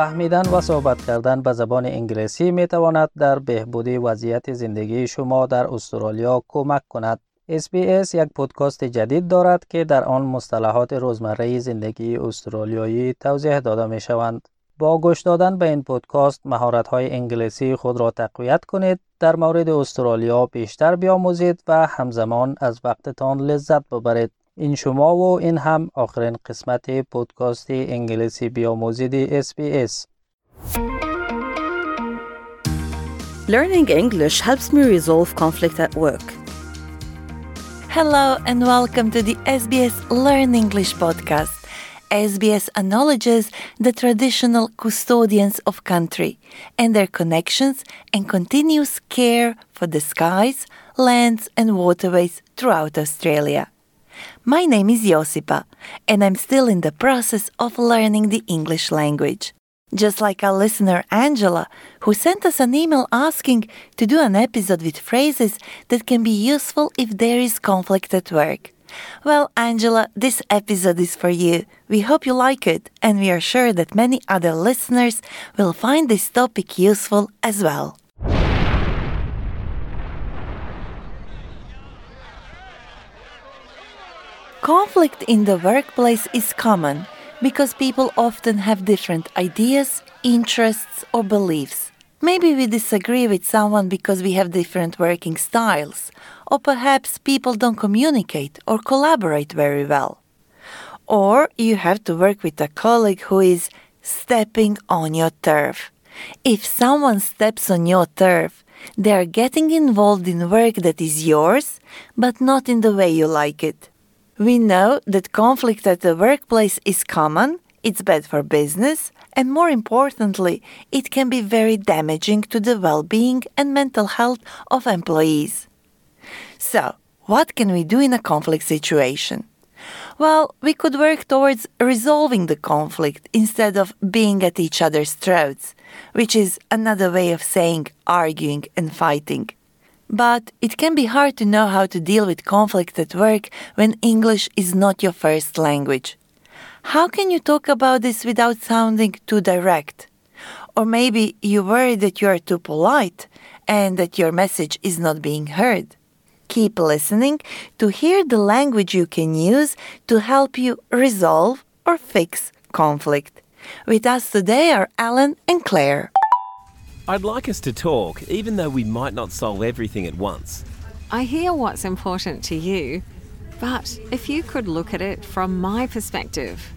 فهمیدن و صحبت کردن به زبان انگلیسی می تواند در بهبودی وضعیت زندگی شما در استرالیا کمک کند. SBS یک پودکاست جدید دارد که در آن مصطلحات روزمره زندگی استرالیایی توضیح داده می شوند. با گوش دادن به این پودکاست مهارت های انگلیسی خود را تقویت کنید، در مورد استرالیا بیشتر بیاموزید و همزمان از وقتتان لذت ببرید. این شما و این هم آخرین قسمت پودکاست انگلیسی بیاموزید SBS. Learning English helps me resolve conflict at work. Hello and welcome to the SBS Learn English podcast. SBS acknowledges the traditional custodians of country and their connections and continuous care for the skies, lands and waterways throughout Australia. My name is Josipa, and I'm still in the process of learning the English language. Just like our listener Angela, who sent us an email asking to do an episode with phrases that can be useful if there is conflict at work. Well, Angela, this episode is for you. We hope you like it, and we are sure that many other listeners will find this topic useful as well. Conflict in the workplace is common because people often have different ideas, interests, or beliefs. Maybe we disagree with someone because we have different working styles, or perhaps people don't communicate or collaborate very well. Or you have to work with a colleague who is stepping on your turf. If someone steps on your turf, they are getting involved in work that is yours, but not in the way you like it. We know that conflict at the workplace is common, it's bad for business, and more importantly, it can be very damaging to the well being and mental health of employees. So, what can we do in a conflict situation? Well, we could work towards resolving the conflict instead of being at each other's throats, which is another way of saying arguing and fighting. But it can be hard to know how to deal with conflict at work when English is not your first language. How can you talk about this without sounding too direct? Or maybe you worry that you are too polite and that your message is not being heard. Keep listening to hear the language you can use to help you resolve or fix conflict. With us today are Alan and Claire. I'd like us to talk, even though we might not solve everything at once. I hear what's important to you, but if you could look at it from my perspective.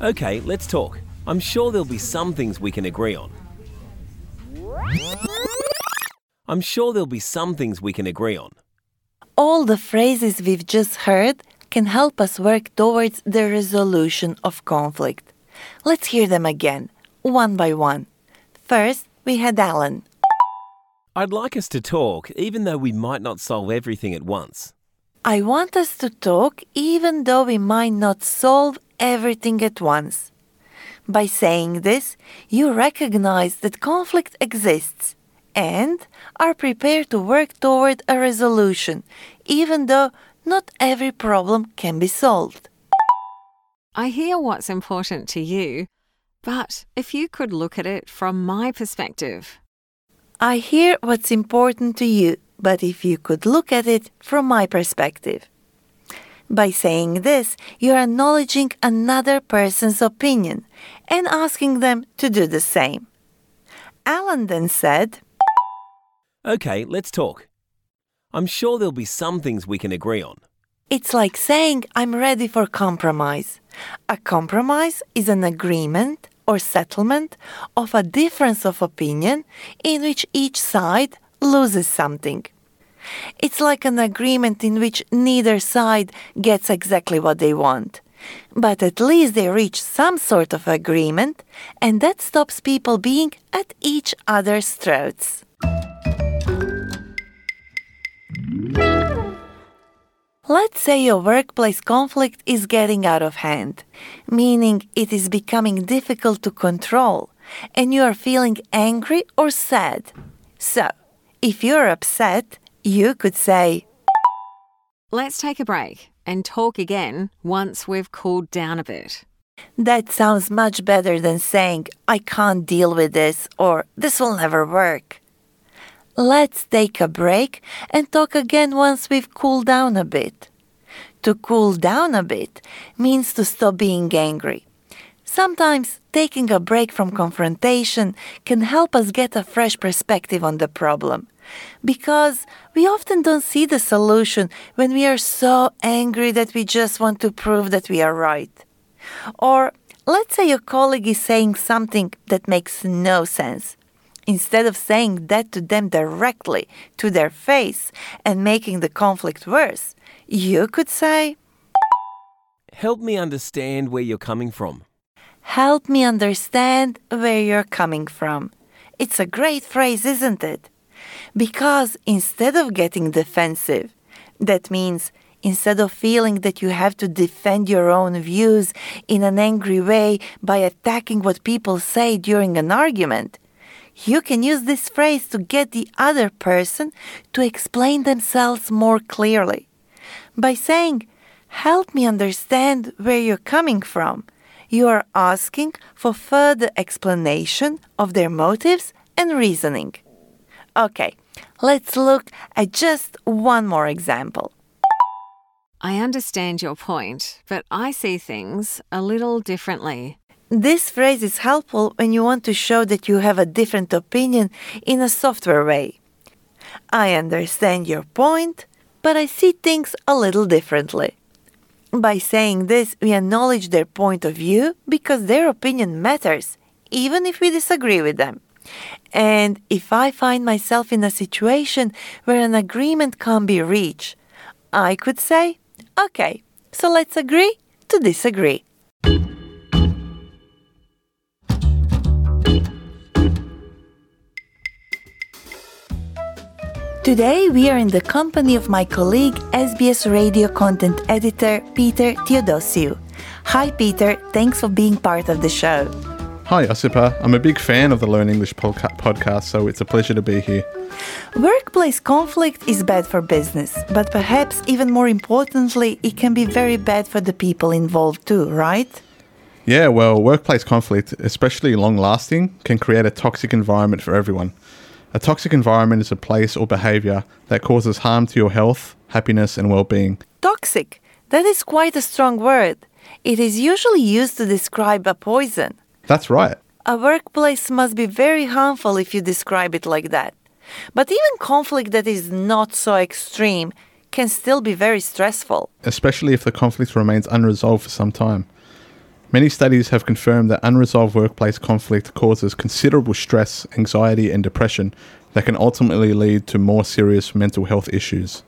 Okay, let's talk. I'm sure there'll be some things we can agree on. I'm sure there'll be some things we can agree on. All the phrases we've just heard can help us work towards the resolution of conflict. Let's hear them again, one by one. First, we had Alan. I'd like us to talk, even though we might not solve everything at once. I want us to talk even though we might not solve everything at once. By saying this, you recognize that conflict exists and are prepared to work toward a resolution, even though not every problem can be solved. I hear what's important to you, but if you could look at it from my perspective. I hear what's important to you, but if you could look at it from my perspective. By saying this, you're acknowledging another person's opinion and asking them to do the same. Alan then said, Okay, let's talk. I'm sure there'll be some things we can agree on. It's like saying I'm ready for compromise. A compromise is an agreement or settlement of a difference of opinion in which each side loses something. It's like an agreement in which neither side gets exactly what they want. But at least they reach some sort of agreement, and that stops people being at each other's throats. Let's say your workplace conflict is getting out of hand, meaning it is becoming difficult to control, and you are feeling angry or sad. So, if you're upset, you could say, Let's take a break and talk again once we've cooled down a bit. That sounds much better than saying, I can't deal with this or this will never work. Let's take a break and talk again once we've cooled down a bit. To cool down a bit means to stop being angry. Sometimes taking a break from confrontation can help us get a fresh perspective on the problem. Because we often don't see the solution when we are so angry that we just want to prove that we are right. Or let's say your colleague is saying something that makes no sense. Instead of saying that to them directly to their face and making the conflict worse, you could say, Help me understand where you're coming from. Help me understand where you're coming from. It's a great phrase, isn't it? Because instead of getting defensive, that means instead of feeling that you have to defend your own views in an angry way by attacking what people say during an argument, you can use this phrase to get the other person to explain themselves more clearly. By saying, Help me understand where you're coming from, you are asking for further explanation of their motives and reasoning. Okay, let's look at just one more example. I understand your point, but I see things a little differently. This phrase is helpful when you want to show that you have a different opinion in a software way. I understand your point, but I see things a little differently. By saying this, we acknowledge their point of view because their opinion matters, even if we disagree with them. And if I find myself in a situation where an agreement can't be reached, I could say, okay, so let's agree to disagree. Today, we are in the company of my colleague, SBS radio content editor Peter Theodosiou. Hi, Peter. Thanks for being part of the show. Hi, Josipa. I'm a big fan of the Learn English podca- podcast, so it's a pleasure to be here. Workplace conflict is bad for business, but perhaps even more importantly, it can be very bad for the people involved too, right? Yeah, well, workplace conflict, especially long lasting, can create a toxic environment for everyone. A toxic environment is a place or behavior that causes harm to your health, happiness, and well being. Toxic. That is quite a strong word. It is usually used to describe a poison. That's right. A workplace must be very harmful if you describe it like that. But even conflict that is not so extreme can still be very stressful. especially if the conflict remains unresolved for some time. Many studies have confirmed that unresolved workplace conflict causes considerable stress, anxiety, and depression that can ultimately lead to more serious mental health issues.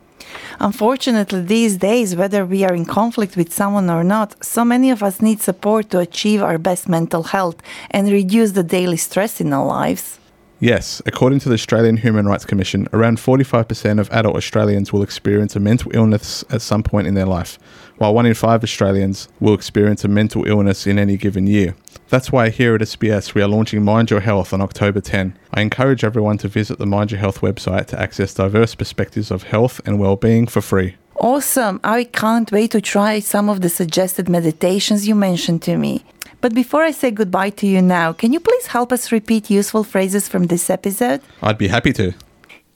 Unfortunately, these days, whether we are in conflict with someone or not, so many of us need support to achieve our best mental health and reduce the daily stress in our lives. Yes, according to the Australian Human Rights Commission, around 45% of adult Australians will experience a mental illness at some point in their life, while one in five Australians will experience a mental illness in any given year. That's why here at SBS we are launching Mind Your Health on October 10. I encourage everyone to visit the Mind Your Health website to access diverse perspectives of health and well-being for free. Awesome! I can't wait to try some of the suggested meditations you mentioned to me. But before I say goodbye to you now, can you please help us repeat useful phrases from this episode? I'd be happy to.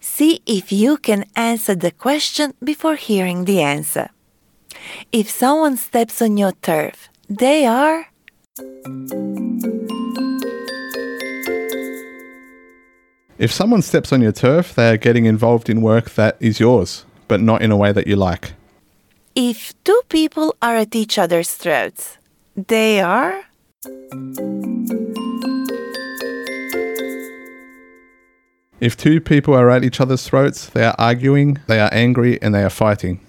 See if you can answer the question before hearing the answer. If someone steps on your turf, they are. If someone steps on your turf, they are getting involved in work that is yours, but not in a way that you like. If two people are at each other's throats, they are. If two people are at each other's throats, they are arguing, they are angry, and they are fighting.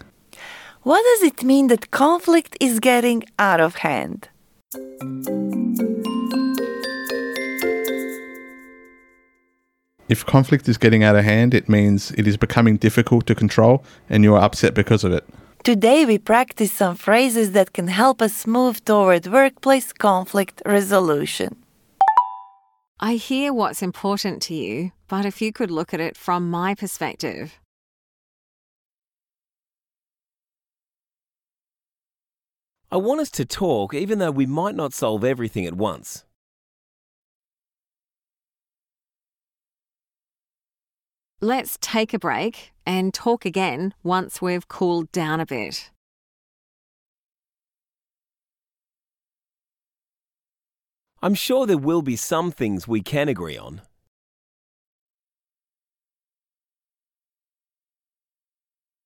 What does it mean that conflict is getting out of hand? If conflict is getting out of hand, it means it is becoming difficult to control and you are upset because of it. Today, we practice some phrases that can help us move toward workplace conflict resolution. I hear what's important to you, but if you could look at it from my perspective. I want us to talk even though we might not solve everything at once. Let's take a break and talk again once we've cooled down a bit. I'm sure there will be some things we can agree on.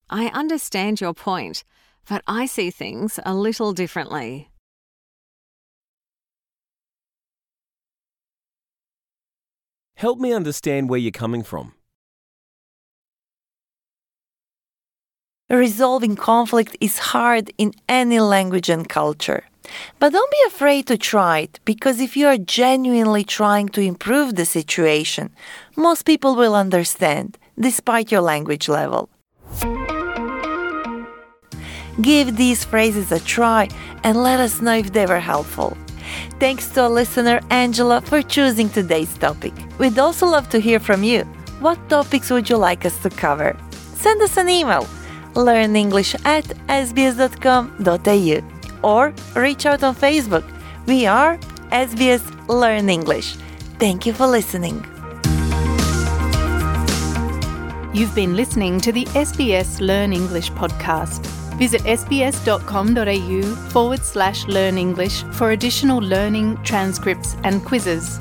I understand your point, but I see things a little differently. Help me understand where you're coming from. Resolving conflict is hard in any language and culture. But don't be afraid to try it, because if you are genuinely trying to improve the situation, most people will understand, despite your language level. Give these phrases a try and let us know if they were helpful. Thanks to our listener Angela for choosing today's topic. We'd also love to hear from you. What topics would you like us to cover? Send us an email learnenglish at sbs.com.au or reach out on Facebook. We are SBS Learn English. Thank you for listening. You've been listening to the SBS Learn English podcast. Visit sbs.com.au forward slash learn English for additional learning, transcripts, and quizzes.